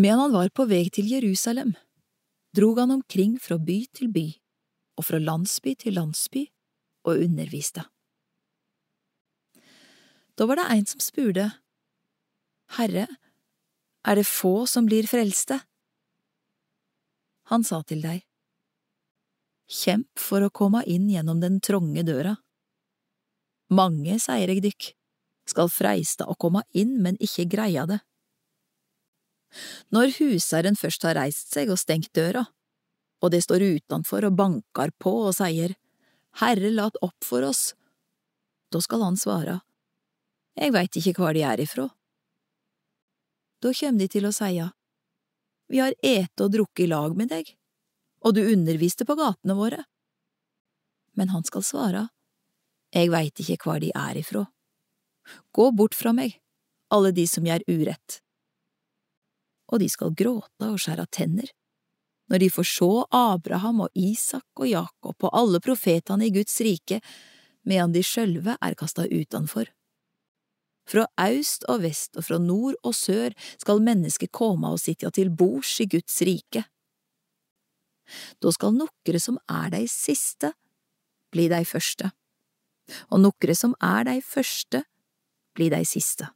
Medan han var på vei til Jerusalem, drog han omkring fra by til by og fra landsby til landsby og underviste. Da var det en som spurte, Herre, er det få som blir frelste? Han sa til deg, Kjemp for å komme inn gjennom den trange døra. Mange, sier jeg dykk, skal freiste å komme inn, men ikke greie det. Når husherren først har reist seg og stengt døra, og det står utenfor og banker på og sier Herre, lat opp for oss, da skal han svare, Jeg veit ikke hvor de er ifrå. Da kjem de til å seie, Vi har ete og drukket i lag med deg, og du underviste på gatene våre. Men han skal svare, Jeg veit ikke hvor de er ifrå. Gå bort fra meg, alle de som gjør urett. Og de skal gråte og skjære tenner når de får se Abraham og Isak og Jakob og alle profetene i Guds rike, medan de sjølve er kasta utenfor. Fra aust og vest og fra nord og sør skal mennesket komme og sitte til bords i Guds rike. Da skal nokre som er de siste, bli de første, og nokre som er de første, bli de siste.